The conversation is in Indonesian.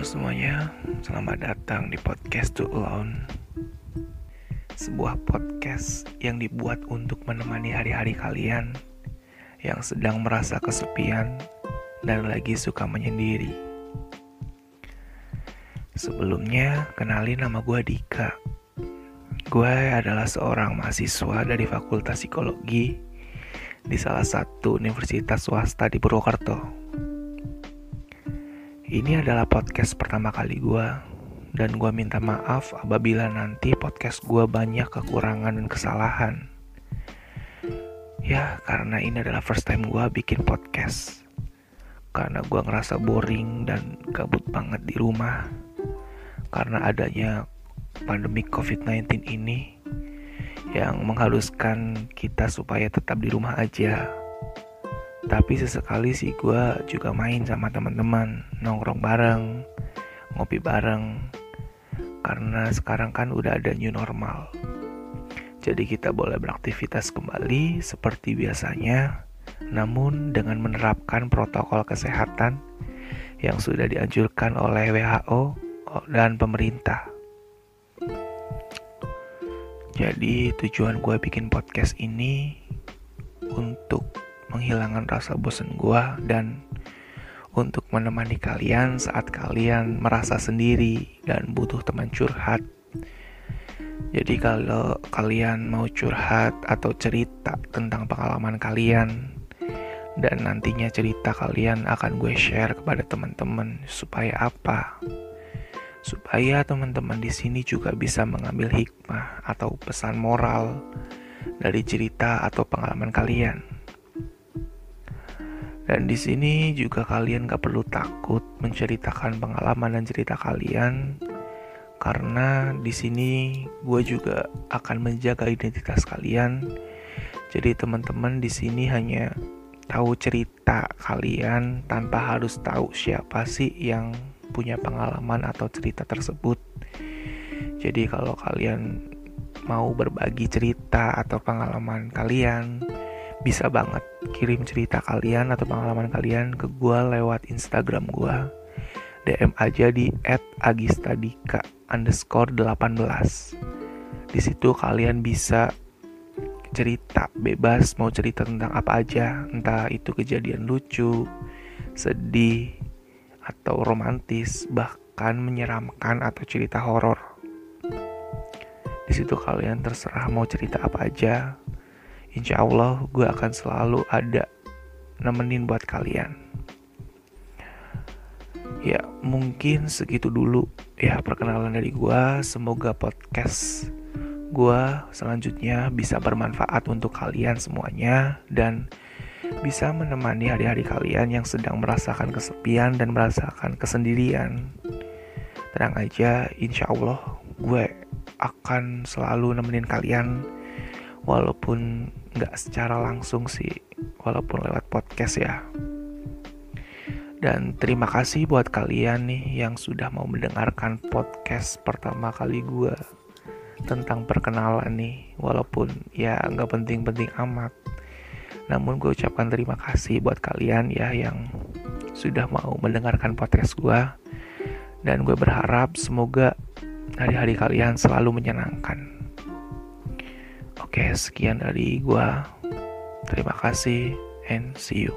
Selamat datang di podcast To Alone. Sebuah podcast yang dibuat untuk menemani hari-hari kalian Yang sedang merasa kesepian dan lagi suka menyendiri. Sebelumnya, kenalin nama gue Dika. Gue adalah seorang mahasiswa dari Fakultas Psikologi di salah satu universitas swasta di Purwokerto. Ini adalah podcast pertama kali gue dan gue minta maaf apabila nanti podcast gue banyak kekurangan dan kesalahan. Ya, karena ini adalah first time gue bikin podcast. Karena gue ngerasa boring dan gabut banget di rumah. Karena adanya pandemi COVID-19 ini yang mengharuskan kita supaya tetap di rumah aja tapi sesekali sih gue juga main sama teman-teman, nongkrong bareng, ngopi bareng. Karena sekarang kan udah ada new normal. Jadi kita boleh beraktivitas kembali seperti biasanya, namun dengan menerapkan protokol kesehatan yang sudah dianjurkan oleh WHO dan pemerintah. Jadi tujuan gue bikin podcast ini menghilangkan rasa bosan gue dan untuk menemani kalian saat kalian merasa sendiri dan butuh teman curhat. Jadi kalau kalian mau curhat atau cerita tentang pengalaman kalian dan nantinya cerita kalian akan gue share kepada teman-teman supaya apa? Supaya teman-teman di sini juga bisa mengambil hikmah atau pesan moral dari cerita atau pengalaman kalian. Dan di sini juga kalian gak perlu takut menceritakan pengalaman dan cerita kalian karena di sini gue juga akan menjaga identitas kalian. Jadi teman-teman di sini hanya tahu cerita kalian tanpa harus tahu siapa sih yang punya pengalaman atau cerita tersebut. Jadi kalau kalian mau berbagi cerita atau pengalaman kalian, bisa banget kirim cerita kalian atau pengalaman kalian ke gue lewat Instagram gue DM aja di @agistadika underscore 18 di situ kalian bisa cerita bebas mau cerita tentang apa aja. Entah itu kejadian lucu sedih atau romantis bahkan menyeramkan atau cerita horor. Di situ kalian terserah mau cerita apa aja insya Allah gue akan selalu ada nemenin buat kalian. Ya mungkin segitu dulu ya perkenalan dari gue. Semoga podcast gue selanjutnya bisa bermanfaat untuk kalian semuanya dan bisa menemani hari-hari kalian yang sedang merasakan kesepian dan merasakan kesendirian. Tenang aja, insya Allah gue akan selalu nemenin kalian walaupun nggak secara langsung sih walaupun lewat podcast ya. Dan terima kasih buat kalian nih yang sudah mau mendengarkan podcast pertama kali gue tentang perkenalan nih. Walaupun ya nggak penting-penting amat. Namun gue ucapkan terima kasih buat kalian ya yang sudah mau mendengarkan podcast gue dan gue berharap semoga hari-hari kalian selalu menyenangkan. Oke, sekian dari gua. Terima kasih and see you.